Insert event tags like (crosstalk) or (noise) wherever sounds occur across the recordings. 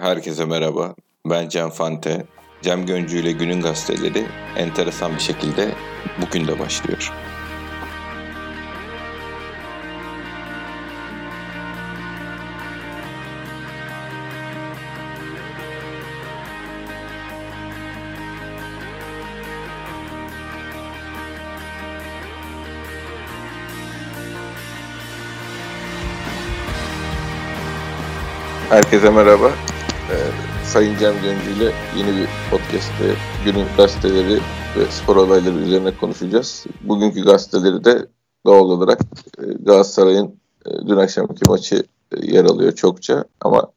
Herkese merhaba. Ben Cem Fante. Cem Göncü ile Günün Gazeteleri enteresan bir şekilde bugün de başlıyor. Herkese merhaba. Ee, Sayın Cem Göncü ile yeni bir podcast'te günün gazeteleri ve spor olayları üzerine konuşacağız. Bugünkü gazeteleri de doğal olarak e, Galatasaray'ın e, dün akşamki maçı e, yer alıyor çokça ama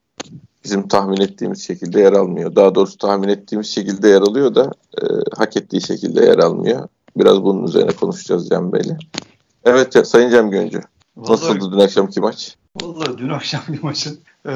bizim tahmin ettiğimiz şekilde yer almıyor. Daha doğrusu tahmin ettiğimiz şekilde yer alıyor da e, hak ettiği şekilde yer almıyor. Biraz bunun üzerine konuşacağız Cem Bey'le. Evet Sayın Cem Göncü. Nasıldı dün akşamki maç? Vallahi dün akşamki maçın ee,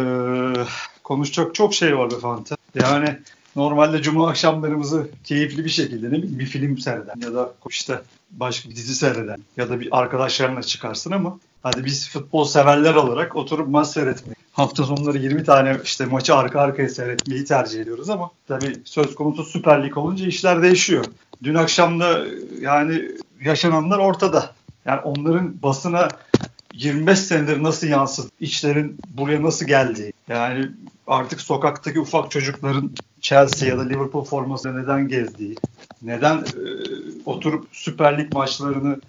konuşacak çok şey var be Fante. Yani normalde cuma akşamlarımızı keyifli bir şekilde ne bileyim bir film seyreden ya da işte başka bir dizi seyreden ya da bir arkadaşlarına çıkarsın ama hadi biz futbol severler olarak oturup maç seyretmeyi hafta sonları 20 tane işte maçı arka arkaya seyretmeyi tercih ediyoruz ama tabii söz konusu Süper Lig olunca işler değişiyor. Dün akşam da yani yaşananlar ortada. Yani onların basına 25 senedir nasıl yansıdı, işlerin buraya nasıl geldiği, yani artık sokaktaki ufak çocukların Chelsea ya da Liverpool formasıyla neden gezdiği, neden e, oturup Süper Lig maçlarını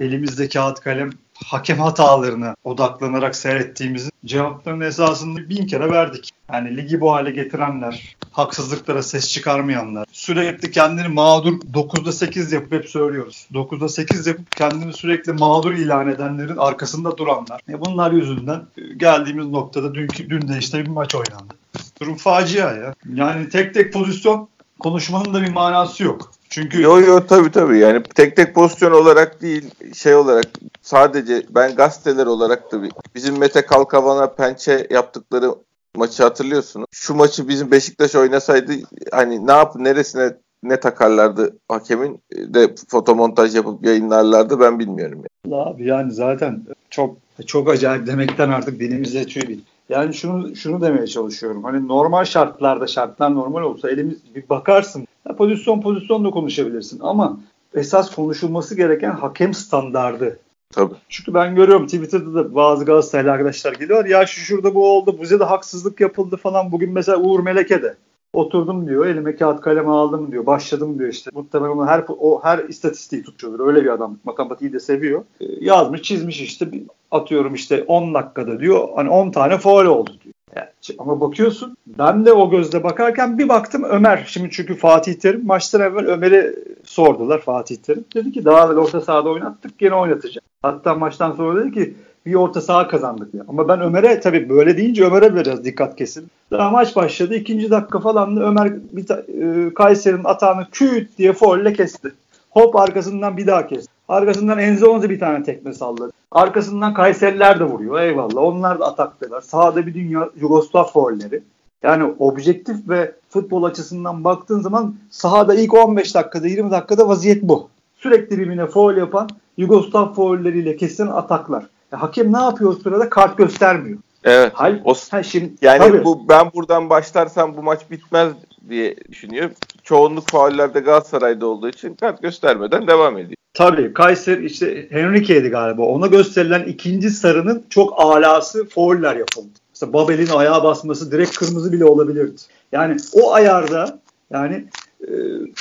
elimizde kağıt kalem hakem hatalarına odaklanarak seyrettiğimizin cevaplarını esasında bin kere verdik. Yani ligi bu hale getirenler, haksızlıklara ses çıkarmayanlar, sürekli kendini mağdur 9'da 8 yapıp hep söylüyoruz. 9'da 8 yapıp kendini sürekli mağdur ilan edenlerin arkasında duranlar. E bunlar yüzünden geldiğimiz noktada dünkü dün de işte bir maç oynandı. Durum facia ya. Yani tek tek pozisyon konuşmanın da bir manası yok. Çünkü yo yo tabii tabii yani tek tek pozisyon olarak değil şey olarak sadece ben gazeteler olarak da bizim Mete Kalkavan'a pençe yaptıkları maçı hatırlıyorsunuz. Şu maçı bizim Beşiktaş oynasaydı hani ne yap neresine ne takarlardı hakemin de fotomontaj yapıp yayınlarlardı ben bilmiyorum. Yani. Abi yani zaten çok çok acayip demekten artık dilimize tüy bil. Yani şunu şunu demeye çalışıyorum. Hani normal şartlarda şartlar normal olsa elimiz bir bakarsın. Ya pozisyon pozisyon da konuşabilirsin ama esas konuşulması gereken hakem standardı. Tabii. Çünkü ben görüyorum Twitter'da da bazı Galatasaraylı arkadaşlar geliyor. Ya şu şurada bu oldu. Bize de haksızlık yapıldı falan. Bugün mesela Uğur Meleke de oturdum diyor. Elime kağıt kalemi aldım diyor. Başladım diyor işte. Muhtemelen her o her istatistiği tutuyordur. Öyle bir adam. Matematiği de seviyor. Ee, yazmış, çizmiş işte. Atıyorum işte 10 dakikada diyor. Hani 10 tane faul oldu diyor. Yani, ama bakıyorsun ben de o gözle bakarken bir baktım Ömer. Şimdi çünkü Fatih Terim maçtan evvel Ömer'i sordular Fatih Terim. Dedi ki daha evvel orta sahada oynattık gene oynatacağım. Hatta maçtan sonra dedi ki bir orta saha kazandık ya. Ama ben Ömer'e tabii böyle deyince Ömer'e biraz dikkat kesin. Daha maç başladı. ikinci dakika falan da Ömer bir e, Kayseri'nin atağını küt diye folle kesti. Hop arkasından bir daha kesti. Arkasından Enzo bir tane tekme salladı. Arkasından Kayseriler de vuruyor. Eyvallah. Onlar da ataktalar. Sağda bir dünya Yugoslav foulleri. Yani objektif ve futbol açısından baktığın zaman sahada ilk 15 dakikada 20 dakikada vaziyet bu. Sürekli birbirine foul yapan Yugoslav faulleriyle kesilen ataklar. Ya, hakem ne yapıyor o sırada? Kart göstermiyor. Evet. Hal, o, ha, şimdi, yani tabii. bu ben buradan başlarsam bu maç bitmez diye düşünüyor. Çoğunluk faullerde Galatasaray'da olduğu için kart göstermeden devam ediyor. Tabii Kayseri işte Henrique'ydi galiba. Ona gösterilen ikinci sarının çok alası fauller yapıldı. Mesela Babel'in ayağa basması direkt kırmızı bile olabilirdi. Yani o ayarda yani e,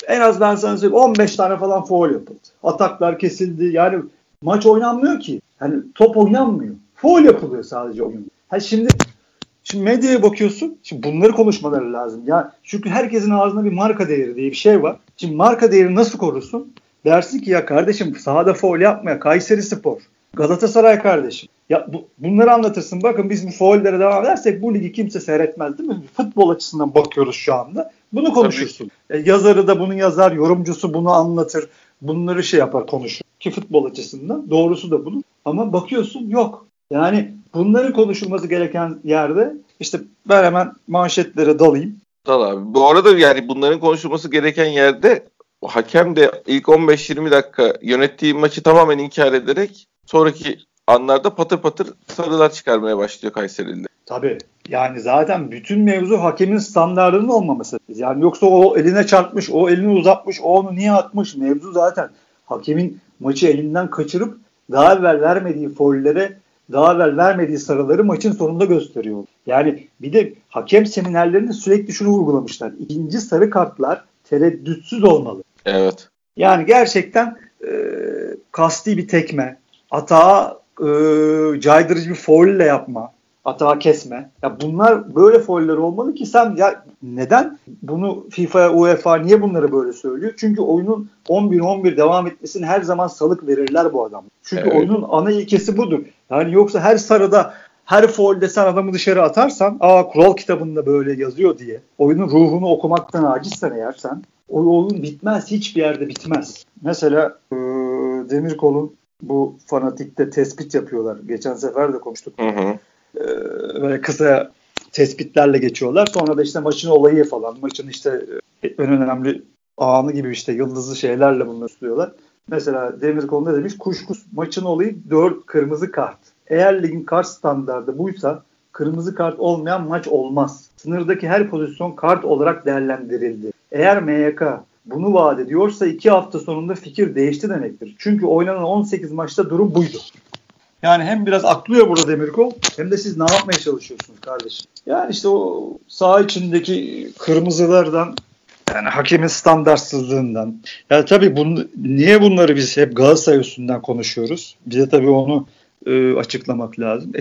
en az ben sana söyleyeyim 15 tane falan foul yapıldı. Ataklar kesildi. Yani maç oynanmıyor ki. Yani top oynanmıyor. Foul yapılıyor sadece oyun. Ha şimdi Şimdi medyaya bakıyorsun. Şimdi bunları konuşmaları lazım. Ya çünkü herkesin ağzında bir marka değeri diye bir şey var. Şimdi marka değeri nasıl korursun? Dersin ki ya kardeşim sahada foul yapmaya Kayseri Spor. Galatasaray kardeşim. Ya bu, bunları anlatırsın. Bakın biz bu faullere devam edersek bu ligi kimse seyretmez değil mi? Futbol açısından bakıyoruz şu anda. Bunu konuşursun. E, yazarı da bunu yazar, yorumcusu bunu anlatır. Bunları şey yapar, konuşur. Ki futbol açısından doğrusu da bunu. Ama bakıyorsun yok. Yani bunların konuşulması gereken yerde işte ben hemen manşetlere dalayım. Dal abi. Bu arada yani bunların konuşulması gereken yerde hakem de ilk 15-20 dakika yönettiği maçı tamamen inkar ederek sonraki anlarda patır patır sarılar çıkarmaya başlıyor Kayseri'de. Tabii. Yani zaten bütün mevzu hakemin standartının olmaması. Yani yoksa o eline çarpmış, o elini uzatmış, o onu niye atmış? Mevzu zaten hakemin maçı elinden kaçırıp daha evvel vermediği faullere daha evvel vermediği sarıları maçın sonunda gösteriyor. Yani bir de hakem seminerlerinde sürekli şunu vurgulamışlar. İkinci sarı kartlar tereddütsüz olmalı. Evet. Yani gerçekten e, kasti bir tekme, atağa e, caydırıcı bir faulle yapma, atağa kesme. Ya bunlar böyle fauller olmalı ki sen ya neden bunu FIFA, UEFA niye bunları böyle söylüyor? Çünkü oyunun 11-11 devam etmesini her zaman salık verirler bu adam. Çünkü evet. oyunun ana ilkesi budur. Yani yoksa her sarıda her foulde sen adamı dışarı atarsan aa kural kitabında böyle yazıyor diye oyunun ruhunu okumaktan acizsen eğer sen o oyun bitmez. Hiçbir yerde bitmez. Mesela e, Demirkol'un bu fanatikte tespit yapıyorlar. Geçen sefer de konuştuk. Hı hı. E, böyle kısa tespitlerle geçiyorlar. Sonra da işte maçın olayı falan. Maçın işte en önemli anı gibi işte yıldızlı şeylerle bunu tutuyorlar. Mesela Demirkol ne demiş? Kuşkus maçın olayı 4 kırmızı kart. Eğer ligin kart standardı buysa kırmızı kart olmayan maç olmaz. Sınırdaki her pozisyon kart olarak değerlendirildi. Eğer MYK bunu vaat ediyorsa iki hafta sonunda fikir değişti demektir. Çünkü oynanan 18 maçta durum buydu. Yani hem biraz aklıyor burada Demirkol hem de siz ne yapmaya çalışıyorsunuz kardeşim? Yani işte o saha içindeki kırmızılardan yani hakemin standartsızlığından. Yani tabii bunu, niye bunları biz hep Galatasaray üstünden konuşuyoruz? Bize tabii onu e, açıklamak lazım. E,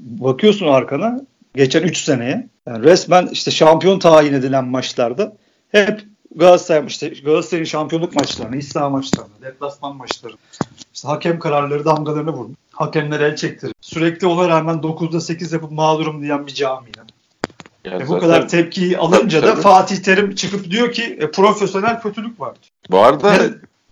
bakıyorsun arkana geçen 3 seneye yani resmen işte şampiyon tayin edilen maçlarda hep Galatasaray işte Galatasaray'ın şampiyonluk maçlarını, İslam maçlarını, deplasman maçlarını işte hakem kararları damgalarını vurmuş. Hakemler el çektirir. Sürekli ona rağmen 9'da 8 yapıp mağdurum diyen bir cami. Ya e bu kadar tepkiyi alınca da Fatih Terim çıkıp diyor ki e, profesyonel kötülük var. Bu arada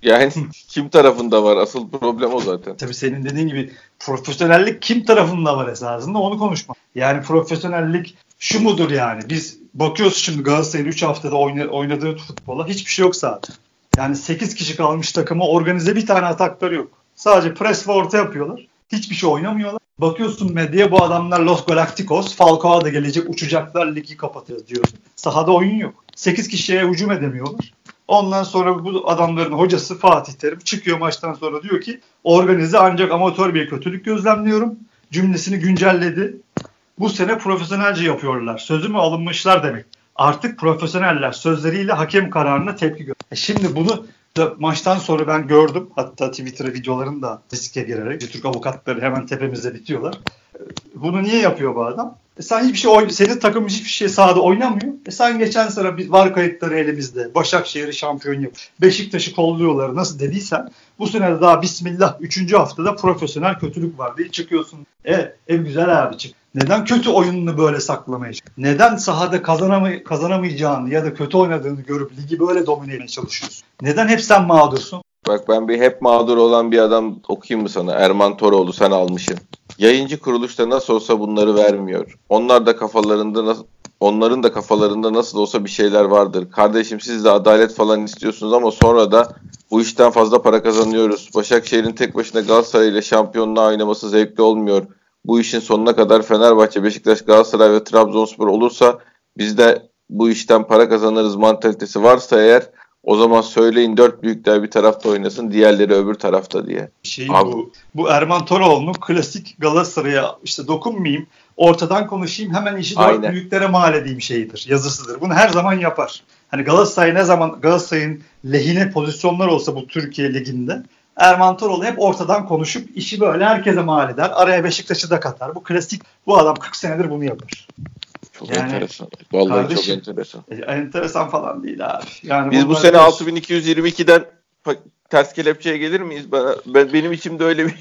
yani (laughs) kim tarafında var? Asıl problem o zaten. Tabii senin dediğin gibi profesyonellik kim tarafında var esasında onu konuşma. Yani profesyonellik şu mudur yani? Biz bakıyoruz şimdi Galatasaray'ın 3 haftada oynadığı futbola hiçbir şey yok zaten. Yani 8 kişi kalmış takıma organize bir tane atakları yok. Sadece pres ve orta yapıyorlar. Hiçbir şey oynamıyorlar. Bakıyorsun medyaya bu adamlar Los Galacticos, Falcao da gelecek uçacaklar ligi kapatacağız diyor. Sahada oyun yok. 8 kişiye hücum edemiyorlar. Ondan sonra bu adamların hocası Fatih Terim çıkıyor maçtan sonra diyor ki organize ancak amatör bir kötülük gözlemliyorum. Cümlesini güncelledi. Bu sene profesyonelce yapıyorlar. Sözümü alınmışlar demek. Artık profesyoneller sözleriyle hakem kararına tepki gösteriyor. Şimdi bunu maçtan sonra ben gördüm. Hatta Twitter videolarını da riske girerek. Türk avukatları hemen tepemizde bitiyorlar. E, bunu niye yapıyor bu adam? E sen hiçbir şey oyn senin takımın hiçbir şey sahada oynamıyor. E sen geçen sene biz var kayıtları elimizde. Başakşehir'i şampiyon yap. Beşiktaş'ı kolluyorlar nasıl dediysen bu sene de daha bismillah 3. haftada profesyonel kötülük var diye çıkıyorsun. E ev güzel abi çık. Neden kötü oyununu böyle saklamaya Neden sahada kazanamay kazanamayacağını ya da kötü oynadığını görüp ligi böyle domine etmeye çalışıyorsun? Neden hep sen mağdursun? Bak ben bir hep mağdur olan bir adam okuyayım mı sana? Erman Toroğlu sen almışsın. Yayıncı kuruluşta nasıl olsa bunları vermiyor. Onlar da kafalarında nasıl onların da kafalarında nasıl olsa bir şeyler vardır. Kardeşim siz de adalet falan istiyorsunuz ama sonra da bu işten fazla para kazanıyoruz. Başakşehir'in tek başına Galatasaray ile şampiyonluğa oynaması zevkli olmuyor. Bu işin sonuna kadar Fenerbahçe, Beşiktaş, Galatasaray ve Trabzonspor olursa biz de bu işten para kazanırız mantalitesi varsa eğer o zaman söyleyin dört büyükler bir tarafta oynasın, diğerleri öbür tarafta diye. Şey Abi. bu. Bu Erman Toroğlu'nun klasik Galatasaray'a işte dokunmayayım, ortadan konuşayım, hemen işi dört Aynen. büyüklere mal edeyim şeyidir, yazısıdır. Bunu her zaman yapar. Hani Galatasaray ne zaman Galatasaray'ın lehine pozisyonlar olsa bu Türkiye liginde Erman Toroğlu hep ortadan konuşup işi böyle herkese mal eder. Araya Beşiktaş'ı da katar. Bu klasik. Bu adam 40 senedir bunu yapar. Çok yani, enteresan. Vallahi kardeşim, çok enteresan. E, enteresan falan değil abi. Yani Biz bu sene 6222'den ters kelepçeye gelir miyiz? Ben, ben benim içimde öyle bir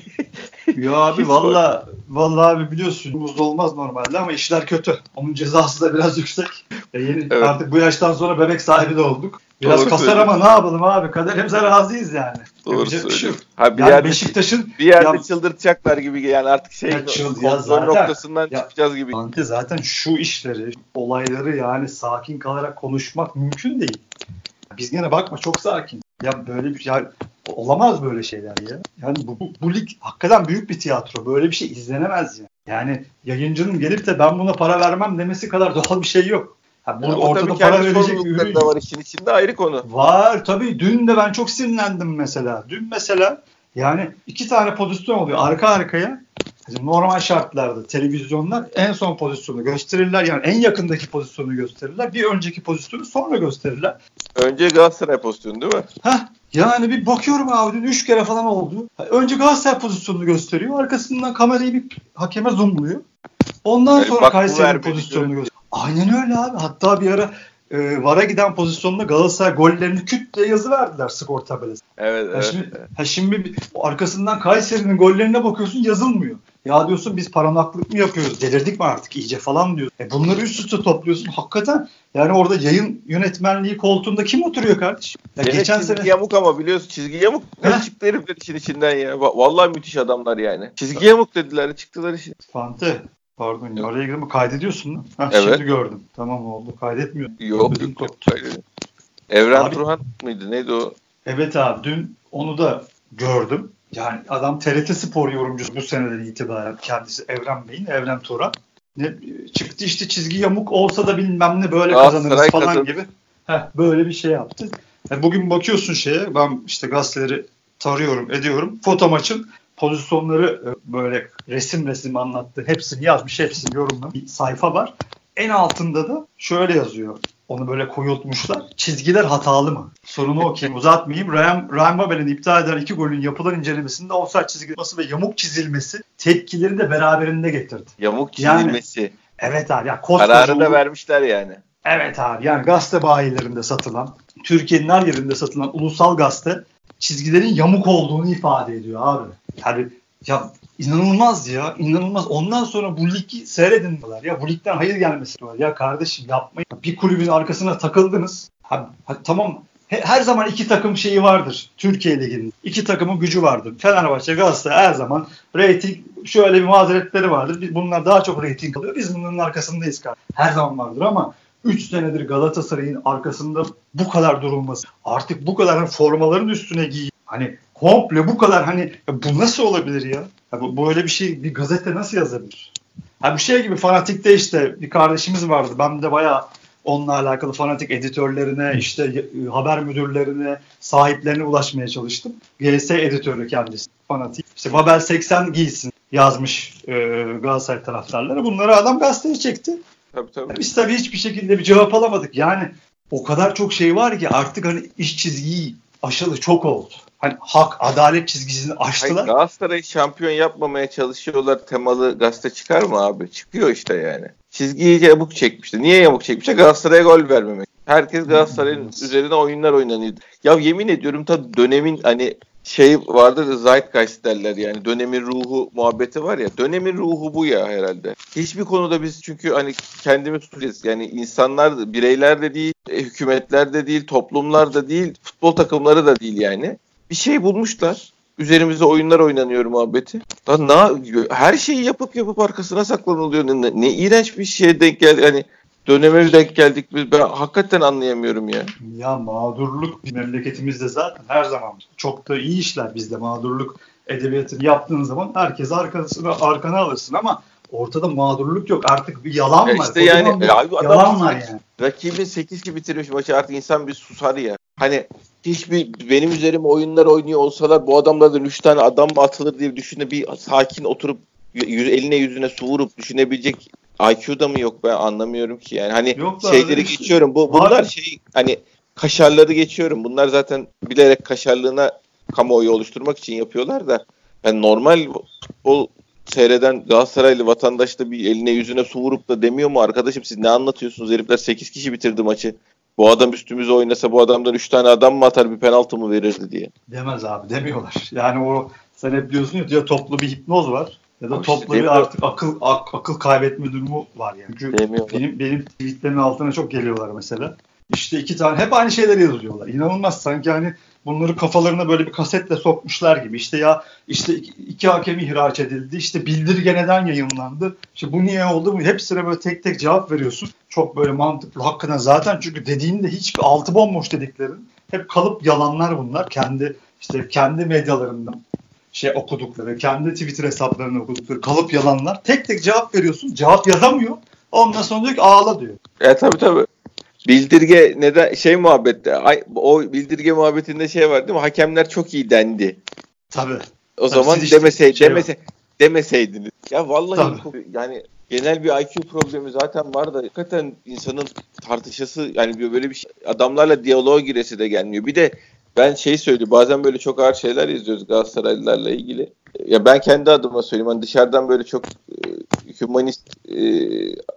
(laughs) Ya abi valla valla abi biliyorsun muzda olmaz normalde ama işler kötü. Onun cezası da biraz (laughs) yüksek. E yeni, evet. Artık bu yaştan sonra bebek sahibi de olduk. Biraz Doğru kasar ama ne yapalım abi? Kaderimize razıyız yani. Doğru şey söylüyorsun. Ha, bir yani yerde, Beşiktaş'ın bir yerde ya, çıldırtacaklar gibi yani artık şey ya, çıl, ya zaten, noktasından ya, çıkacağız gibi. Zaten şu işleri, olayları yani sakin kalarak konuşmak mümkün değil. Biz yine bakma çok sakin. Ya böyle bir ya olamaz böyle şeyler ya. Yani bu, bu, bu lig hakikaten büyük bir tiyatro. Böyle bir şey izlenemez yani. Yani yayıncının gelip de ben buna para vermem demesi kadar (laughs) doğal bir şey yok. Ha, bu Ama ortada para verecek bir ürün var işin içinde ayrı konu. Var tabii. Dün de ben çok sinirlendim mesela. Dün mesela yani iki tane pozisyon oluyor arka arkaya. Normal şartlarda televizyonlar en son pozisyonu gösterirler. Yani en yakındaki pozisyonu gösterirler. Bir önceki pozisyonu sonra gösterirler. Önce Galatasaray pozisyonu değil mi? Heh, yani bir bakıyorum abi dün 3 kere falan oldu. Önce Galatasaray pozisyonunu gösteriyor. Arkasından kamerayı bir hakeme zoomluyor. Ondan Yani sonra vermedi pozisyonunu gösteriyor. Aynen öyle abi. Hatta bir ara e, VAR'a giden pozisyonda Galatasaray gollerini küt diye yazı verdiler skor tabelası. Evet Ha evet. şimdi, ha şimdi arkasından Kayseri'nin gollerine bakıyorsun yazılmıyor. Ya diyorsun biz paranaklık mı yapıyoruz? Delirdik mi artık iyice falan diyor. E bunları üst üste topluyorsun. Hakikaten yani orada yayın yönetmenliği koltuğunda kim oturuyor kardeşim? Ya Gene geçen çizgi sene yamuk ama biliyorsun çizgi yamuk ne Heh. çıktı herifler işin içinden ya. Va- Vallahi müthiş adamlar yani. Çizgi yamuk dediler çıktılar işin. Fante. Pardon ya araya girdim mi? Kaydediyorsun mu? Ha, Evet. Şimdi gördüm. Tamam oldu. Kaydetmiyor. Yok yok yok. Evren Abi- Turhan mıydı neydi o? Evet abi dün onu da gördüm. Yani adam TRT Spor yorumcusu bu seneden itibaren kendisi Evren Bey'in, Evren Turan. Ne, çıktı işte çizgi yamuk olsa da bilmem ne böyle kazanırız falan kazanır. gibi. Heh, böyle bir şey yaptı. Yani bugün bakıyorsun şeye ben işte gazeteleri tarıyorum ediyorum. Foto maçın pozisyonları e, böyle resim resim anlattı. Hepsini yazmış, hepsini yorumlamış. Bir sayfa var. En altında da şöyle yazıyor. Onu böyle koyultmuşlar. Çizgiler hatalı mı? Sorunu okuyayım uzatmayayım. Ryan, Ryan Babel'in iptal eden iki golün yapılan incelemesinde offside çizgisi ve yamuk çizilmesi tepkileri de beraberinde getirdi. Yamuk Yani- çizilmesi. Evet abi ya Kararı da vermişler yani. Evet abi yani gazete bayilerinde satılan, Türkiye'nin her yerinde satılan ulusal gazete çizgilerin yamuk olduğunu ifade ediyor abi. Yani ya inanılmaz ya inanılmaz. Ondan sonra bu ligi seyredin diyorlar. Ya bu ligden hayır gelmesi diyorlar. Ya kardeşim yapmayın. Bir kulübün arkasına takıldınız. Ha, ha, tamam he- her zaman iki takım şeyi vardır Türkiye Ligi'nin. İki takımın gücü vardır. Fenerbahçe, Galatasaray her zaman reyting şöyle bir mazeretleri vardır. Biz bunlar daha çok reyting alıyor. Biz bunların arkasındayız. Her zaman vardır ama 3 senedir Galatasaray'ın arkasında bu kadar durulması. Artık bu kadar hani formaların üstüne giy. Hani komple bu kadar hani bu nasıl olabilir ya? Ya bu, böyle bir şey bir gazete nasıl yazabilir? Ha bir şey gibi fanatikte işte bir kardeşimiz vardı. Ben de bayağı onunla alakalı fanatik editörlerine, işte e, haber müdürlerine, sahiplerine ulaşmaya çalıştım. GS editörü kendisi fanatik. İşte Babel 80 giysin yazmış e, Galatasaray taraftarları. Bunları adam gazeteye çekti. Tabii tabii. Biz tabii hiçbir şekilde bir cevap alamadık. Yani o kadar çok şey var ki artık hani iş çizgiyi aşalı çok oldu. Hani hak, adalet çizgisini Hayır, aştılar. Galatasaray'ı şampiyon yapmamaya çalışıyorlar temalı gazete çıkar mı abi? Çıkıyor işte yani. Çizgiyi yamuk çekmişti. Niye yamuk çekmişti? Galatasaray'a gol vermemek. Herkes Galatasaray'ın üzerine oyunlar oynanıyor. Ya yemin ediyorum ta dönemin hani şey vardır Zeitgeist derler yani dönemin ruhu muhabbeti var ya dönemin ruhu bu ya herhalde. Hiçbir konuda biz çünkü hani kendimiz tutuyoruz yani insanlar bireyler de değil, e, hükümetler de değil, toplumlar da değil, futbol takımları da değil yani. Bir şey bulmuşlar. Üzerimize oyunlar oynanıyor muhabbeti. Lan na, her şeyi yapıp yapıp arkasına saklanılıyor. Ne, ne iğrenç bir şeye denk geldi. Hani döneme denk geldik biz. Ben hakikaten anlayamıyorum ya. Ya mağdurluk memleketimizde zaten her zaman çok da iyi işler bizde mağdurluk edebiyatını yaptığın zaman herkes arkasına arkana alırsın ama ortada mağdurluk yok. Artık bir yalan Ya var. işte Kocaman yani- bir ya abi yalan var yani. Rakibin 8-2 bitirmiş maçı artık insan bir susar ya. Hani hiçbir benim üzerime oyunlar oynuyor olsalar bu adamlardan 3 tane adam atılır diye düşüne bir sakin oturup eline yüzüne su vurup düşünebilecek IQ'da mı yok ben anlamıyorum ki. Yani hani Yok da şeyleri geçiyorum. Bu var. bunlar şey hani kaşarları geçiyorum. Bunlar zaten bilerek kaşarlığına kamuoyu oluşturmak için yapıyorlar da. Yani normal futbol seyreden Galatasaraylı vatandaş da bir eline yüzüne su vurup da demiyor mu? Arkadaşım siz ne anlatıyorsunuz? Herifler 8 kişi bitirdi maçı. Bu adam üstümüze oynasa bu adamdan 3 tane adam mı atar bir penaltı mı verirdi diye. Demez abi demiyorlar. Yani o sen hep diyorsun ya, ya toplu bir hipnoz var ya da Abi işte bir demiyor. artık akıl ak- akıl kaybetme durumu var yani. Çünkü benim benim tweetlerimin altına çok geliyorlar mesela. İşte iki tane hep aynı şeyleri yazıyorlar. İnanılmaz sanki hani bunları kafalarına böyle bir kasetle sokmuşlar gibi. İşte ya işte iki, iki hakem ihraç edildi. İşte bildirge neden yayınlandı? İşte bu niye oldu? Hepsine böyle tek tek cevap veriyorsun. Çok böyle mantıklı. Hakikaten zaten çünkü dediğinde hiçbir altı bomboş dediklerin hep kalıp yalanlar bunlar. Kendi işte kendi medyalarından şey okudukları, kendi Twitter hesaplarını okudukları kalıp yalanlar. Tek tek cevap veriyorsun. Cevap yazamıyor. Ondan sonra diyor ki ağla diyor. E tabii tabii. Bildirge neden şey muhabbette ay, o bildirge muhabbetinde şey var değil mi? Hakemler çok iyi dendi. Tabii. O Tabii zaman işte demesey, şey demese, demeseydiniz. Ya vallahi Tabii. yani genel bir IQ problemi zaten var da hakikaten insanın tartışası yani böyle bir şey, adamlarla diyaloğa giresi de gelmiyor. Bir de ben şey söyleyeyim bazen böyle çok ağır şeyler yazıyoruz Galatasaraylılarla ilgili. Ya ben kendi adıma söyleyeyim hani dışarıdan böyle çok e, humanist e,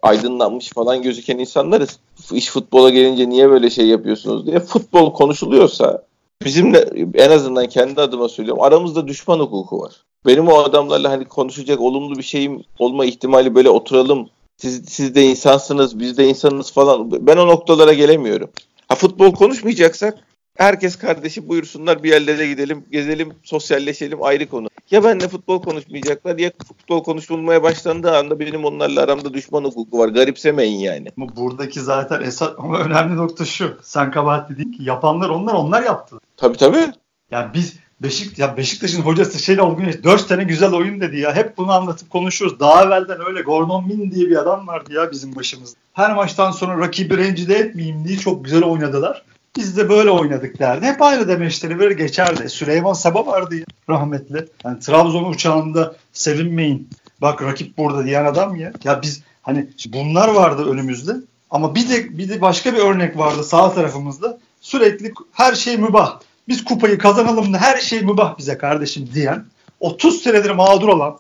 aydınlanmış falan gözüken insanlarız. İş futbola gelince niye böyle şey yapıyorsunuz diye. Futbol konuşuluyorsa bizimle en azından kendi adıma söylüyorum aramızda düşman hukuku var. Benim o adamlarla hani konuşacak olumlu bir şeyim olma ihtimali böyle oturalım. Siz, siz de insansınız, biz de insanız falan. Ben o noktalara gelemiyorum. Ha futbol konuşmayacaksak herkes kardeşi buyursunlar bir yerlere gidelim, gezelim, sosyalleşelim ayrı konu. Ya benimle futbol konuşmayacaklar ya futbol konuşulmaya başlandığı anda benim onlarla aramda düşman hukuku var. Garipsemeyin yani. Ama buradaki zaten esas ama önemli nokta şu. Sen kabahatli değil ki. Yapanlar onlar onlar yaptı. Tabii tabii. Yani biz Beşik, ya Beşiktaş'ın hocası şeyle Olgun Güneş 4 sene güzel oyun dedi ya. Hep bunu anlatıp konuşuyoruz. Daha evvelden öyle Gordon Min diye bir adam vardı ya bizim başımızda. Her maçtan sonra rakibi rencide etmeyeyim diye çok güzel oynadılar. Biz de böyle oynadık derdi. Hep aynı demeçleri böyle geçerdi. Süleyman Seba vardı ya rahmetli. Yani Trabzon uçağında sevinmeyin. Bak rakip burada diyen adam ya. Ya biz hani bunlar vardı önümüzde. Ama bir de bir de başka bir örnek vardı sağ tarafımızda. Sürekli her şey mübah. Biz kupayı kazanalım da her şey mübah bize kardeşim diyen 30 senedir mağdur olan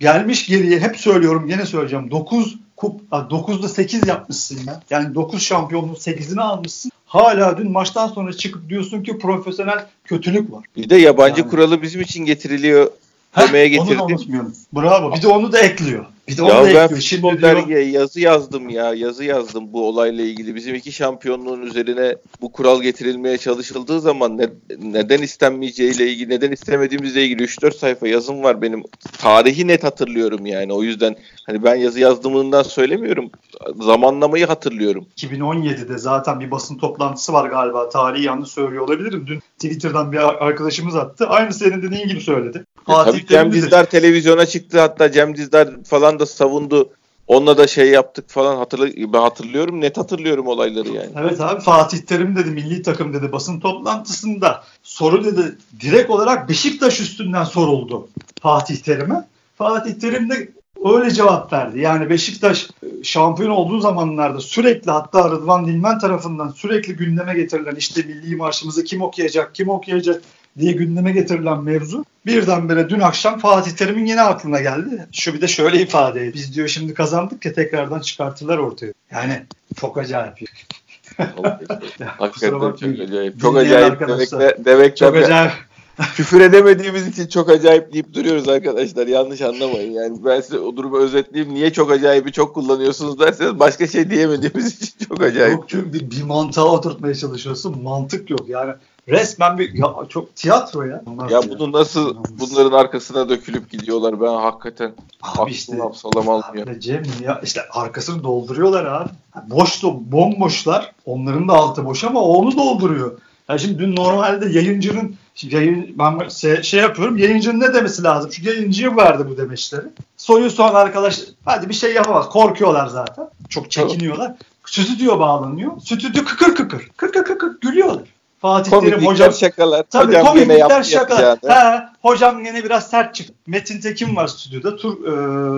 gelmiş geriye hep söylüyorum gene söyleyeceğim 9 kup 9'da 8 yapmışsın ya. Yani 9 şampiyonluğun 8'ini almışsın. Hala dün maçtan sonra çıkıp diyorsun ki profesyonel kötülük var. Bir de yabancı Yani. kuralı bizim için getiriliyor demeye Onu da unutmuyorum. Bravo. Bir de onu da ekliyor. Bir de Ya ben. Şimdi diyor, dergiye yazı yazdım ya. Yazı yazdım bu olayla ilgili. Bizim iki şampiyonluğun üzerine bu kural getirilmeye çalışıldığı zaman ne- neden istenmeyeceğiyle ilgili, neden istemediğimizle ilgili 3-4 sayfa yazım var benim. Tarihi net hatırlıyorum yani. O yüzden hani ben yazı yazdığımından söylemiyorum. Zamanlamayı hatırlıyorum. 2017'de zaten bir basın toplantısı var galiba. Tarihi yanlış söylüyor olabilirim. Dün Twitter'dan bir arkadaşımız attı. Aynı senin dediğin gibi söyledi. E, Tabii Cem. Dizdar televizyona çıktı. Hatta Cem Dizdar falan da savundu. Onunla da şey yaptık falan hatırlı ben hatırlıyorum. Net hatırlıyorum olayları yani. Evet abi Fatih Terim dedi milli takım dedi basın toplantısında soru dedi direkt olarak Beşiktaş üstünden soruldu Fatih Terim'e. Fatih Terim de öyle cevap verdi. Yani Beşiktaş e, şampiyon olduğu zamanlarda sürekli hatta Rıdvan Dilmen tarafından sürekli gündeme getirilen işte milli marşımızı kim okuyacak kim okuyacak diye gündeme getirilen mevzu birdenbire dün akşam Fatih Terim'in yine aklına geldi. Şu bir de şöyle ifade. Biz diyor şimdi kazandık ya tekrardan çıkarttılar ortaya. Yani çok acayip. (laughs) Hakikaten çok acayip. Çok acayip arkadaşlar. demekle, demekten Çok acayip. Küfür edemediğimiz için çok acayip deyip duruyoruz arkadaşlar. Yanlış anlamayın. Yani ben size o durumu özetleyeyim. Niye çok acayibi çok kullanıyorsunuz derseniz başka şey diyemediğimiz için çok acayip. Yok çünkü bir, bir mantığa oturtmaya çalışıyorsun. Mantık yok. Yani resmen bir ya çok tiyatro ya. Onlar Ya bunu nasıl bunların arkasına dökülüp gidiyorlar ben hakikaten Abi işte hafsalam almıyor. Cem ya işte arkasını dolduruyorlar abi. Boş da bomboşlar. Onların da altı boş ama onu dolduruyor. Ya şimdi dün normalde yayıncının yayın, ben se- şey yapıyorum. Yayıncının ne demesi lazım? Şu yayıncıya verdi bu demeçleri. Soyu soğan arkadaş hadi bir şey yapamaz. Korkuyorlar zaten. Çok çekiniyorlar. Stüdyo bağlanıyor. Stüdyo kıkır kıkır. Kıkır kıkır gülüyorlar. Fatih Terim Komiklikler hocam şakalar. Tabii Hocam komiklikler yaptı şaka. yapacağını. Ha, hocam yine biraz sert çıktı. Metin Tekin var stüdyoda. Tur,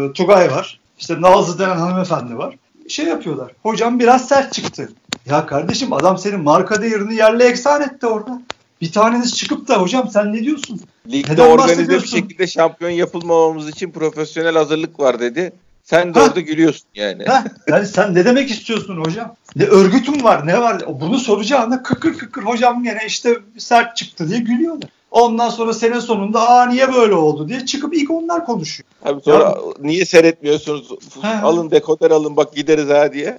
e, Tugay var. İşte Nazlı denen hanımefendi var. Şey yapıyorlar. Hocam biraz sert çıktı. Ya kardeşim adam senin marka değerini yerle eksan etti orada. Bir taneniz çıkıp da hocam sen ne diyorsun? Ligde Neden organize bir şekilde şampiyon yapılmamamız için profesyonel hazırlık var dedi. Sen de Ha. orada gülüyorsun yani. Ha, yani sen ne demek istiyorsun hocam? Ne örgütün var ne var? Bunu soracağına kıkır kıkır hocam gene işte sert çıktı diye gülüyorlar. Ondan sonra sene sonunda aa niye böyle oldu diye çıkıp ilk onlar konuşuyor. Abi sonra niye seyretmiyorsunuz? Ha. Alın dekoder alın bak gideriz ha diye.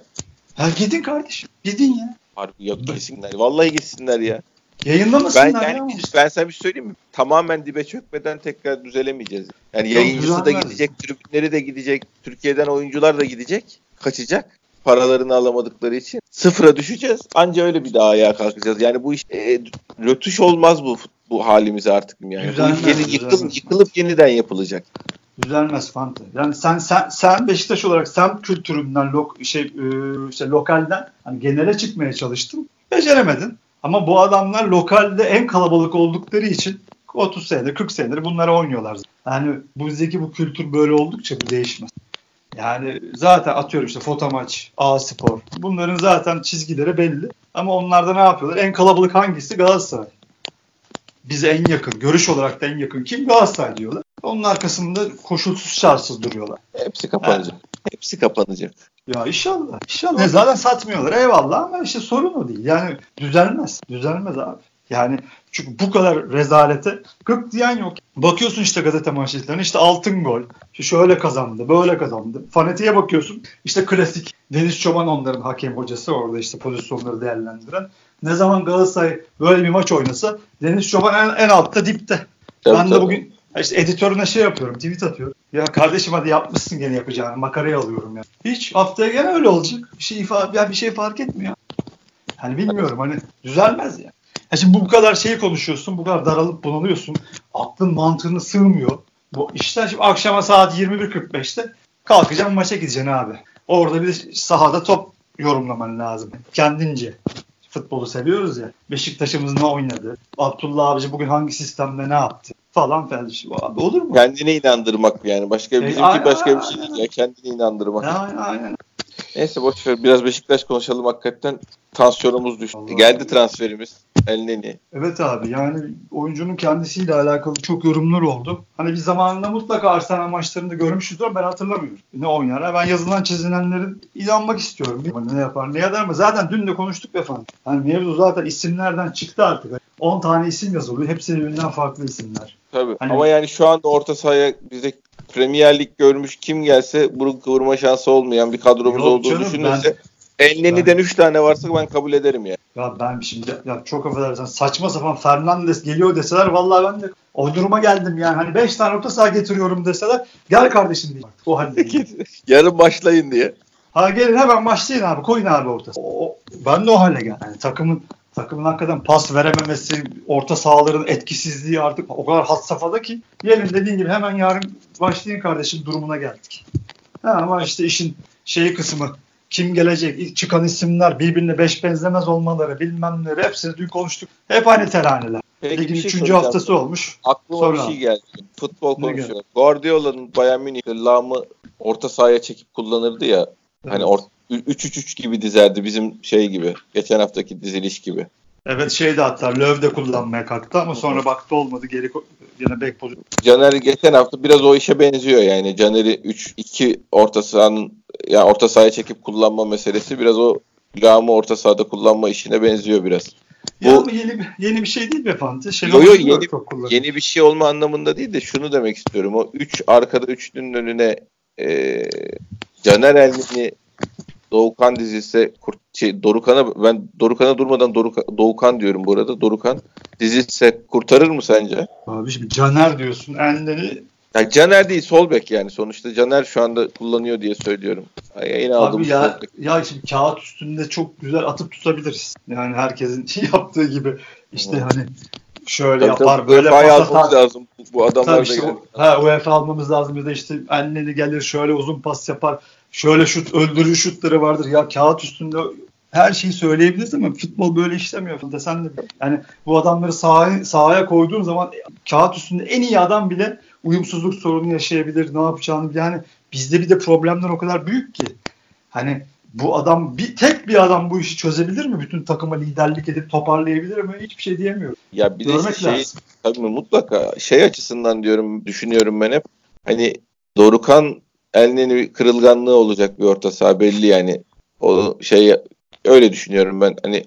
Ha gidin kardeşim. Gidin ya. Harbi yok gitsinler. Vallahi gitsinler ya. Ben Yayınlamasınlar yani ya. biz- ben sana bir şey söyleyeyim mi? Tamamen dibe çökmeden tekrar düzelemeyeceğiz. Yani Yok, yayıncısı da gidecek, tribünleri de gidecek, Türkiye'den oyuncular da gidecek, kaçacak paralarını alamadıkları için. Sıfıra düşeceğiz. Anca öyle bir daha ayağa kalkacağız. Yani bu iş e, rötuş olmaz bu bu halimize artık yani. Düzelmez, bu yeni, yıkıl, yıkılıp yeniden yapılacak. Düzelmez Fante. Yani sen sen sen Beşiktaş olarak semt kültüründen lok şey e, işte lokalden hani genele çıkmaya çalıştın. Beceremedin. Ama bu adamlar lokalde en kalabalık oldukları için 30 senedir 40 senedir bunları oynuyorlar. Yani bizdeki bu kültür böyle oldukça bu değişmez. Yani zaten atıyorum işte foto maç, A spor. Bunların zaten çizgileri belli. Ama onlarda ne yapıyorlar? En kalabalık hangisi? Galatasaray. Bize en yakın, görüş olarak da en yakın kim? Galatasaray diyorlar. Onun arkasında koşulsuz şartsız duruyorlar. Hepsi kapanacak. Hepsi kapanacak. Ya inşallah. İnşallah. Ne, zaten satmıyorlar eyvallah ama işte sorun o değil. Yani düzelmez. Düzelmez abi. Yani çünkü bu kadar rezalete gık diyen yok. Bakıyorsun işte gazete manşetlerine işte altın gol. İşte şöyle kazandı, böyle kazandı. Fanatiğe bakıyorsun. işte klasik Deniz Çoban onların hakem hocası orada işte pozisyonları değerlendiren. Ne zaman Galatasaray böyle bir maç oynasa Deniz Çoban en, en altta dipte. Tabii, ben de bugün işte editörüne şey yapıyorum, tweet atıyorum. Ya kardeşim hadi yapmışsın gene yapacağını. Makarayı alıyorum ya. Hiç haftaya gene öyle olacak. Bir şey ifade, ya bir şey fark etmiyor. Hani bilmiyorum hani düzelmez ya. ya şimdi bu kadar şeyi konuşuyorsun, bu kadar daralıp bunalıyorsun. Aklın mantığına sığmıyor. Bu işler şimdi akşama saat 21.45'te kalkacaksın maça gideceksin abi. Orada bir sahada top yorumlaman lazım. Kendince. Futbolu seviyoruz ya. Beşiktaş'ımız ne oynadı? Abdullah abici bugün hangi sistemde ne yaptı? Falan filan. Abi olur mu? Kendine inandırmak yani. Başka E, bizimki aynen, başka bir şey değil ya. Kendine inandırmak. Aynen aynen. Neyse boş ver. Biraz Beşiktaş konuşalım hakikaten. Tansiyonumuz düştü. Allah Geldi Allah. transferimiz. Elneni. Evet abi yani oyuncunun kendisiyle alakalı çok yorumlar oldu. Hani bir zamanında mutlaka Arsenal maçlarında görmüşüzdür ama ben hatırlamıyorum. Ne oynar? Ben yazılan çizilenlerin inanmak istiyorum. Ne yapar ne eder ama zaten dün de konuştuk efendim. Hani mevzu zaten isimlerden çıktı artık. 10 tane isim yazılıyor. Hepsi birbirinden farklı isimler. Tabii. Hani- Ama yani şu anda orta sahaya bize Premier Lig görmüş kim gelse burun kıvırma şansı olmayan bir kadromuz Yok olduğu canım, düşünülse Elneni'den 3 tane varsa ben kabul ederim yani. Ya ben şimdi ya çok affedersin saçma sapan Fernandes geliyor deseler vallahi ben de o duruma geldim yani. Hani 5 tane orta saha getiriyorum deseler gel kardeşim artık o haldeyim. (laughs) Yarın başlayın diye. Ha gelin hemen başlayın abi. Koyun abi ortası. O, ben de o hale geldim. Yani takımın takımın hakikaten pas verememesi, orta sahaların etkisizliği artık o kadar had safhada ki gelin dediğin gibi hemen yarın başlayın kardeşim durumuna geldik. Ha, ama işte işin şeyi kısmı kim gelecek, ilk çıkan isimler birbirine beş benzemez olmaları bilmem ne hepsini dün konuştuk. Hep aynı teraneler. Peki Ligin şey üçüncü soracağım. haftası olmuş. Aklıma Sonra bir şey geldi. Futbol konuşuyor. Guardiola'nın Bayern Münih'te Lam'ı orta sahaya çekip kullanırdı ya. Hani or 3-3-3 gibi dizerdi bizim şey gibi. Geçen haftaki diziliş gibi. Evet şeydi hatta Löw de kullanmaya kalktı ama sonra baktı olmadı geri yine bek pozisyonu. Caner geçen hafta biraz o işe benziyor yani. Caner'i 3-2 orta sahanın yani orta sahaya çekip kullanma meselesi biraz o Lam'ı orta sahada kullanma işine benziyor biraz. Ya Bu- ama yeni yeni bir şey değil mi Fante? Şenol Yo, yo, yeni-. Yeni bir şey olma anlamında değil de şunu demek istiyorum. O 3 arkada üçlünün önüne e, Caner Elneni Doğukan Kurt, şey, Dorukan'a ben Dorukan'a durmadan Doruka, Doğukan diyorum bu arada. Dorukan dizilse kurtarır mı sence? Abi şimdi Caner diyorsun. Enleri Ya Caner değil sol bek yani sonuçta Caner şu anda kullanıyor diye söylüyorum. Yine abi ya, ya şimdi kağıt üstünde çok güzel atıp tutabiliriz. Yani herkesin (laughs) yaptığı gibi işte Hı. hani şöyle yapar böyle UEFA'yı pas almamız atar. lazım. Bu, bu adamlar Tabii da işte, ha, UEFA almamız lazım ya da işte Enleri gelir şöyle uzun pas yapar. Şöyle şut öldürücü şutları vardır. Ya kağıt üstünde her şeyi söyleyebiliriz ama futbol böyle işlemiyor. Sen de yani bu adamları sahaya, sahaya koyduğun zaman kağıt üstünde en iyi adam bile uyumsuzluk sorunu yaşayabilir. Ne yapacağını yani bizde bir de problemler o kadar büyük ki. Hani bu adam bir tek bir adam bu işi çözebilir mi? Bütün takıma liderlik edip toparlayabilir mi? Hiçbir şey diyemiyorum. Ya bir de Görmek şey, lazım. tabii mutlaka şey açısından diyorum düşünüyorum ben hep. Hani Dorukan Elneni bir kırılganlığı olacak bir orta saha belli yani. O şey öyle düşünüyorum ben. Hani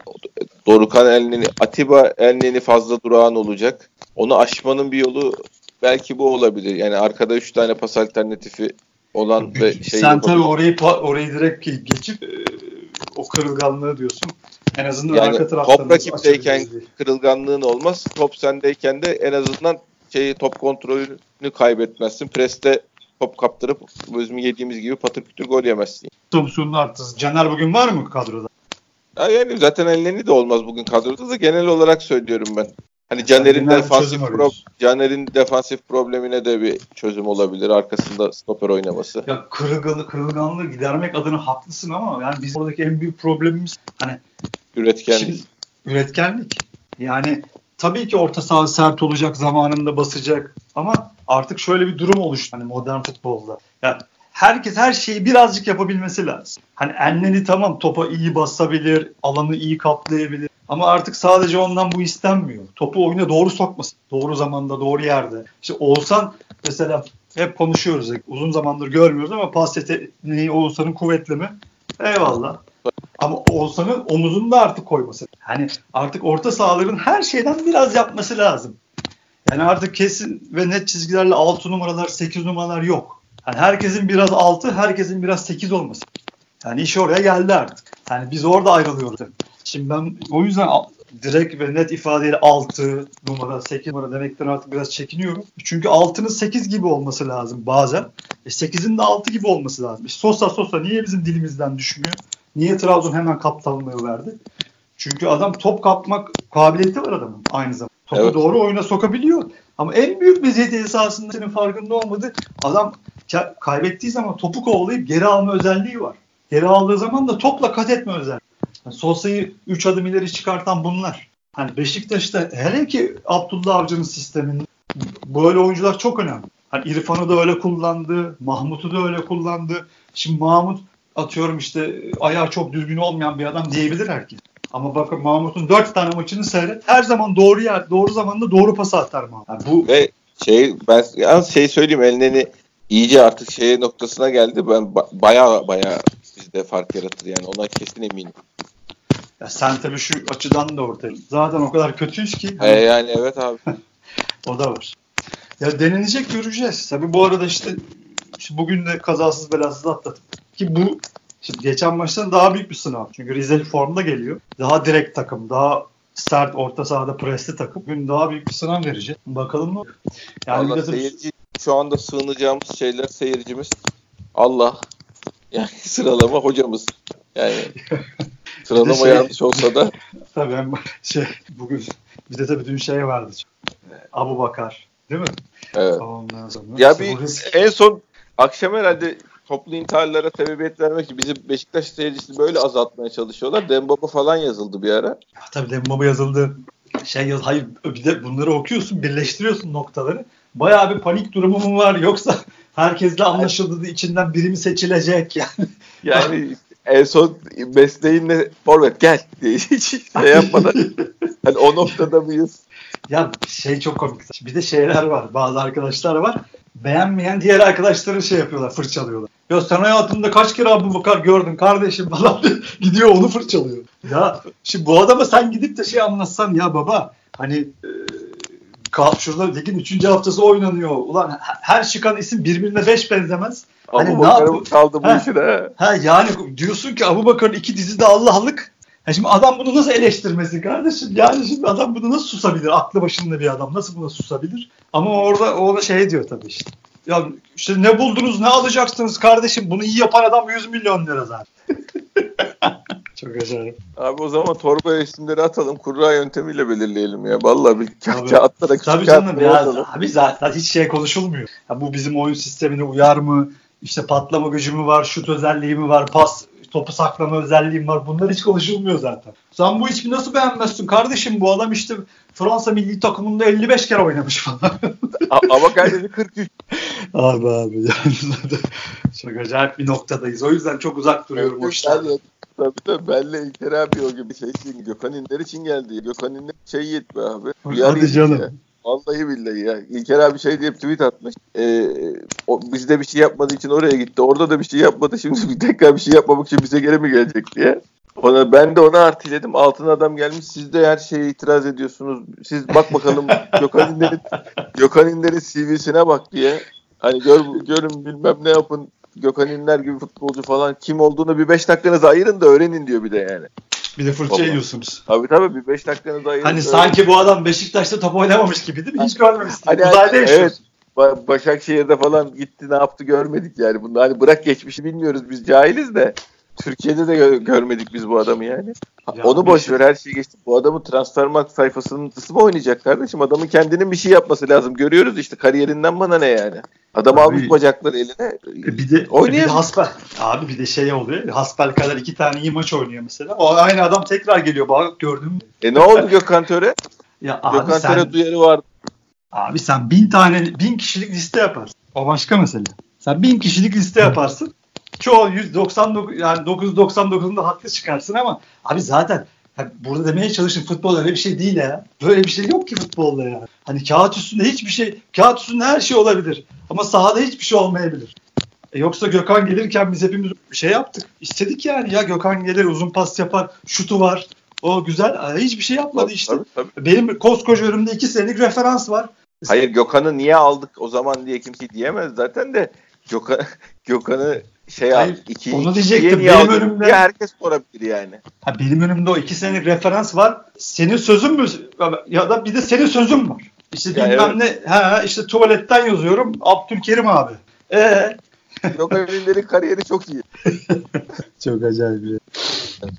Dorukan Elneni Atiba Elneni fazla durağan olacak. Onu aşmanın bir yolu belki bu olabilir. Yani arkada 3 tane pas alternatifi olan ve şey Sen tabii orayı orayı direkt ge- geçip e, o kırılganlığı diyorsun. En azından Yani arka taraftan top rakipteyken kırılganlığın olmaz. Top sendeyken de en azından şeyi top kontrolünü kaybetmezsin. Preste top kaptırıp bizim yediğimiz gibi patır kütür gol yemezsin. Thompson'un artısı. Caner bugün var mı kadroda? Ya yani zaten ellerini de olmaz bugün kadroda da genel olarak söylüyorum ben. Hani Caner'in defansif pro-. Caner'in defansif problemine de bir çözüm olabilir. Arkasında stoper oynaması. Ya kırılganlığı, kırılganlığı gidermek adına haklısın ama yani bizim oradaki en büyük problemimiz hani Üretken. Şimdi üretkenlik. Yani tabii ki orta saha sert olacak, zamanında basacak ama artık şöyle bir durum oluştu hani modern futbolda. Ya herkes her şeyi birazcık yapabilmesi lazım. Hani Enneni tamam topa iyi basabilir, alanı iyi kaplayabilir. Ama artık sadece ondan bu istenmiyor. Topu oyuna doğru sokması. Doğru zamanda, doğru yerde. İşte Oğuzhan mesela hep konuşuyoruz. Uzun zamandır görmüyoruz ama pas yeteneği Oğuzhan'ın kuvvetli mi? Eyvallah. Ama Oğuzhan'ın omuzunu da artık koyması. Yani artık orta sahaların her şeyden biraz yapması lazım. Yani artık kesin ve net çizgilerle 6 numaralar, 8 numaralar yok. Yani herkesin biraz 6, herkesin biraz 8 olması. Yani iş oraya geldi artık. Yani biz orada ayrılıyoruz. Şimdi ben o yüzden direkt ve net ifadeyle 6 numara, 8 numara demekten artık biraz çekiniyorum. Çünkü 6'nın 8 gibi olması lazım bazen. E 8'in de 6 gibi olması lazım. İşte Sosa Sosa niye bizim dilimizden düşmüyor? Niye Trabzon hemen kaptanlığı verdi? Çünkü adam top kapmak kabiliyeti var adamın aynı zamanda. Topu Evet. doğru oyuna sokabiliyor. Ama en büyük meziyeti esasında senin farkında olmadı. Adam ka- kaybettiği zaman topu kovalayıp geri alma özelliği var. Geri aldığı zaman da topla kat etme özelliği. Yani Sosa'yı 3 adım ileri çıkartan bunlar. Hani Beşiktaş'ta hele ki Abdullah Avcı'nın sisteminde böyle oyuncular çok önemli. Hani İrfan'ı da öyle kullandı, Mahmut'u da öyle kullandı. Şimdi Mahmut atıyorum işte ayağı çok düzgün olmayan bir adam diyebilir herkes. Ama bakın Mahmut'un 4 tane maçını seyret. Her zaman doğru yer, doğru zamanda doğru pas atar Mahmut. Yani bu Ve şey ben yalnız şey söyleyeyim Elneni iyice artık şeye noktasına geldi. Ben ba- baya baya bizde fark yaratır yani ona kesin eminim. Ya sen tabii şu açıdan da ortaya. Zaten o kadar kötüyüz ki. E, yani evet abi. (laughs) O da var. Ya denilecek göreceğiz. Tabii bu arada işte, işte bugün de kazasız belasız atlatıp ki bu şimdi geçen maçtan daha büyük bir sınav. Çünkü Rize formda geliyor. Daha direkt takım, daha sert orta sahada presli takım. Bugün daha büyük bir sınav verecek. Bakalım olur. Yani Vallahi seyirci şu anda sığınacağımız şeyler seyircimiz Allah yani (laughs) sıralama hocamız. Yani (laughs) sıralama şey- yanlış olsa da (laughs) Tabii hem şey bugün bir de tabii dün şey vardı. Abu Bakar. Değil mi? evet. Ondan sonra. Ya bir risk- en son akşam herhalde toplu intiharlara sebebiyet vermek için bizim Beşiktaş seyircisini böyle azaltmaya çalışıyorlar. Dembaba falan yazıldı bir ara. Ya tabii Dembaba yazıldı. Şey yaz, hayır bir de bunları okuyorsun, birleştiriyorsun noktaları. Bayağı bir panik durumu mu var yoksa herkesle anlaşıldı içinden biri mi seçilecek (laughs) yani. Yani en son mesleğinle forvet gel diye (laughs) hiç şey yapmadan (laughs) hani o noktada mıyız? Ya şey çok komik. Bir de şeyler var. Bazı arkadaşlar var. Beğenmeyen diğer arkadaşları şey yapıyorlar, fırçalıyorlar. Ya sen hayatında kaç kere Abu Bakar gördün kardeşim falan (laughs) gidiyor onu fırçalıyor. Ya şimdi bu adama sen gidip de şey anlatsan ya baba hani şurada ligin 3. haftası oynanıyor. Ulan he- her çıkan isim birbirine beş benzemez. Hani bakarım yapıyor? kaldı bu Ha. işin ha. Yani diyorsun ki Abu Bakar'ın iki dizi de Allah'lık. Ha şimdi adam bunu nasıl eleştirmesin kardeşim? Yani şimdi adam bunu nasıl susabilir? Aklı başında bir adam nasıl buna susabilir? Ama orada o şey diyor tabii işte. Ya işte ne buldunuz ne alacaksınız kardeşim? Bunu iyi yapan adam 100 milyon lira zaten. (laughs) Çok acayip. Abi o zaman torba isimleri atalım. Kurra yöntemiyle belirleyelim ya. Vallahi bir Tabii. ka- kağıtlara küçük Tabii canım ya abi zaten hiç şey konuşulmuyor. Ya bu bizim oyun sistemine uyar mı? İşte patlama gücü mü var, şut özelliği mi var, pas topu saklama özelliği mi var? Bunlar hiç konuşulmuyor zaten. Sen bu ismi nasıl beğenmezsin kardeşim? Bu adam işte Fransa milli takımında 55 kere oynamış falan. A- Ama kardeşi 43. abi abi (laughs) yani çok acayip bir noktadayız. O yüzden çok uzak duruyorum o. Ben- Tabii tabii benle İlker abi o gibi şey için Gökhan İnder için geldi. Gökhan İnder şey yetme abi. Hadi canım. ya. Vallahi billahi ya. İlker abi şey diye tweet atmış. Ee, o bizde bir şey yapmadığı için oraya gitti. Orada da bir şey yapmadı. Şimdi (laughs) bir tekrar bir şey yapmamak için bize geri mi gelecek diye. Ona, ben de ona artıledim. Altın adam gelmiş. Siz de her şeye itiraz ediyorsunuz. Siz bak bakalım (laughs) Gökhan İnder'in Gökhan İnder'in CV'sine bak diye. Hani gör, görün bilmem ne yapın. Gökhan İnder gibi futbolcu falan kim olduğunu bir 5 dakikanızı ayırın da öğrenin diyor bir de yani. Bir de fırça Baba. yiyorsunuz. Tabii tabii bir 5 dakikanızı ayırın. Hani sanki bu adam Beşiktaş'ta top oynamamış gibi değil mi? Hiç görmemişsin. Hani Uzayda evet. yaşıyorsun. Ba- Başakşehir'de falan gitti ne yaptı görmedik yani. Bunu hani bırak geçmişi bilmiyoruz biz cahiliz de. Türkiye'de de gö- görmedik biz bu adamı yani. Ya Onu boş bir- ver her şeyi geçtik. Bu adamı Transfermarkt sayfasının mı oynayacak kardeşim? Adamın kendinin bir şey yapması lazım. Görüyoruz işte kariyerinden bana ne yani. Adam Abi- almış bacakları eline. E bir de, bir de hasbel. Abi bir de şey oluyor. Hasbel kadar iki tane iyi maç oynuyor mesela. O aynı adam tekrar geliyor. Bak gördün mü? E ne oldu Gökhan Töre? Ya abi Gökhan sen, Töre duyarı vardı. abi sen bin tane, bin kişilik liste yaparsın. O başka mesele. Sen bin kişilik liste yaparsın. Çoğu 199 yani 999'unda haklı çıkarsın ama abi zaten burada demeye çalışın futbol öyle bir şey değil ya. Böyle bir şey yok ki futbolda ya. Hani kağıt üstünde hiçbir şey, kağıt üstünde her şey olabilir. Ama sahada hiçbir şey olmayabilir. E yoksa Gökhan gelirken biz hepimiz bir şey yaptık. İstedik yani ya Gökhan gelir uzun pas yapar, şutu var. O güzel. Hiçbir şey yapmadı işte. Tabii, tabii. Benim koskoca önümde iki senelik referans var. Hayır Gökhan'ı niye aldık o zaman diye kimse diyemez zaten de Gökhan, (laughs) Gökhan'ı şey Hayır, iki, onu diyecektim. Benim aldın önümde- herkes sorabilir yani. Ha benim önümde o iki senelik referans var. Senin sözün mü? Ya da bir de senin sözün var. İşte Ya bilmem ne. Ha işte tuvaletten yazıyorum. Abdülkerim abi. Ee? Ünder'in kariyeri çok iyi. (laughs) Çok acayip.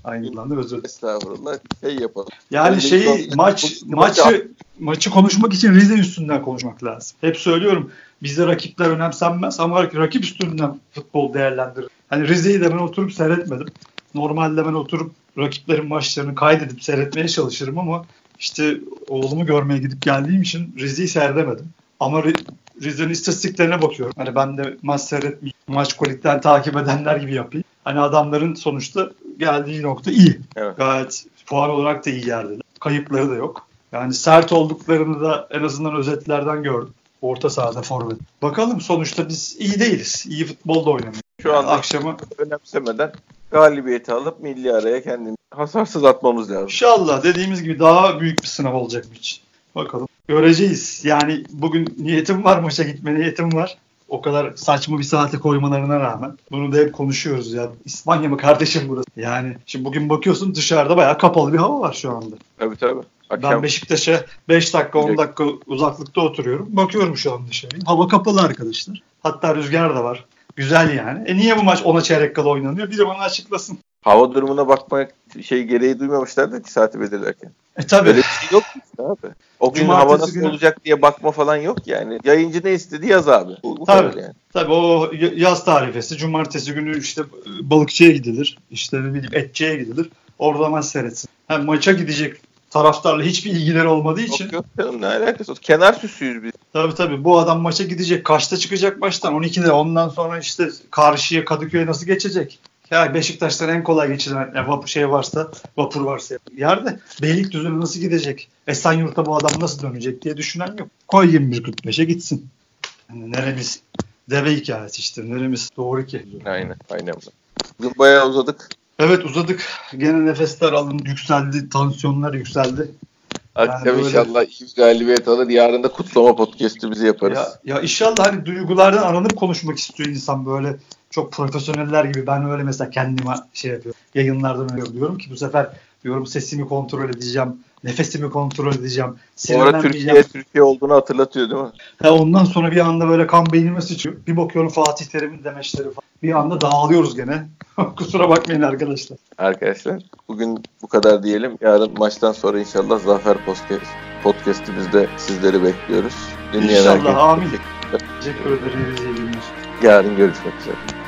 Aynı yıldan özür dilerim. Estağfurullah şey yapalım. Yani Öyle şeyi maç maçı maçı konuşmak için Rize üstünden konuşmak lazım. Hep söylüyorum. Bizde rakipler önemsenmez ama rakip üstünden futbol değerlendirir. Hani Rize'yi de ben oturup seyretmedim. Normalde ben oturup rakiplerin maçlarını kaydedip seyretmeye çalışırım ama işte oğlumu görmeye gidip geldiğim için Rize'yi seyredemedim. Ama Ri- Rize'nin istatistiklerine bakıyorum. Hani ben de maç seyretmeyeyim, maç kolikten takip edenler gibi yapayım. Hani adamların sonuçta geldiği nokta iyi. Evet. Gayet puan olarak da iyi yerdeler. Kayıpları da yok. Yani sert olduklarını da en azından özetlerden gördüm. Orta sahada forvet. Bakalım sonuçta biz iyi değiliz. İyi futbol da oynamıyoruz. Şu anda Akşama önemsemeden galibiyeti alıp milli araya kendimizi hasarsız atmamız lazım. inşallah dediğimiz gibi daha büyük bir sınav olacak için. Bakalım. Göreceğiz. Yani bugün niyetim var maça gitme niyetim var. O kadar saçma bir saate koymalarına rağmen. Bunu da hep konuşuyoruz ya. İspanya mı kardeşim burası? Yani şimdi bugün bakıyorsun dışarıda bayağı kapalı bir hava var şu anda. Tabii tabii. Ben Akşam Beşiktaş'a 5 dakika 10 Direkt. dakika uzaklıkta oturuyorum. Bakıyorum şu an dışarıya. Hava kapalı arkadaşlar. Hatta rüzgar da var. Güzel yani. E niye bu maç ona çeyrek kala oynanıyor? Biri bana açıklasın. Hava durumuna bakmak şey gereği duymamışlardı ki saati belirlerken. E tabi. Böyle bir şey yok abi? O gün Cumartesi hava nasıl günü- olacak diye bakma falan yok yani. Yayıncı ne istedi yaz abi. Bu, bu Tabii. yani. Tabii o yaz tarifesi. Cumartesi günü işte e, balıkçıya gidilir. İşte ne bileyim etçiye gidilir. Orada maç seyretsin. Hem maça gidecek taraftarla hiçbir ilgileri olmadığı için. Yok yok canım ne alakası var? Kenar süsüyüz biz. Tabii tabii bu adam maça gidecek. Kaçta çıkacak maçtan? 12'de. Ondan sonra işte karşıya Kadıköy'e nasıl geçecek? Ya Beşiktaş'tan en kolay geçilen ya vapur şey varsa, vapur varsa yerde Beylikdüzü'ne nasıl gidecek? Esenyurt'a bu adam nasıl dönecek diye düşünen yok. Koy 21.45'e gitsin. Yani neremiz deve hikayesi işte. Neremiz doğru ki. Aynen aynen. Bugün bayağı uzadık. Evet uzadık. Gene nefesler alın yükseldi. Tansiyonlar yükseldi. Akşam böyle- inşallah iyi galibiyet alır. Yarın da kutlama podcast'imizi yaparız. Ya, ya inşallah hani duygulardan aranıp konuşmak istiyor insan böyle çok profesyoneller gibi. Ben öyle mesela kendime şey yapıyorum. Yayınlardan öyle diyorum ki bu sefer diyorum sesimi kontrol edeceğim. Nefesimi kontrol edeceğim. Bu Sinirlenmeyeceğim. Türkiye Türkiye olduğunu hatırlatıyor değil mi? Ha, ondan sonra bir anda böyle kan beynime sıçıyor. Bir bakıyorum Fatih Terim'in demeçleri falan. Bir anda dağılıyoruz gene. (laughs) Kusura bakmayın arkadaşlar. Arkadaşlar bugün bu kadar diyelim. Yarın maçtan sonra inşallah Zafer Podcast podcast'imizde sizleri bekliyoruz. Dinleyen İnşallah, herkese amin. teşekkür- ederiz. Yarın görüşmek üzere.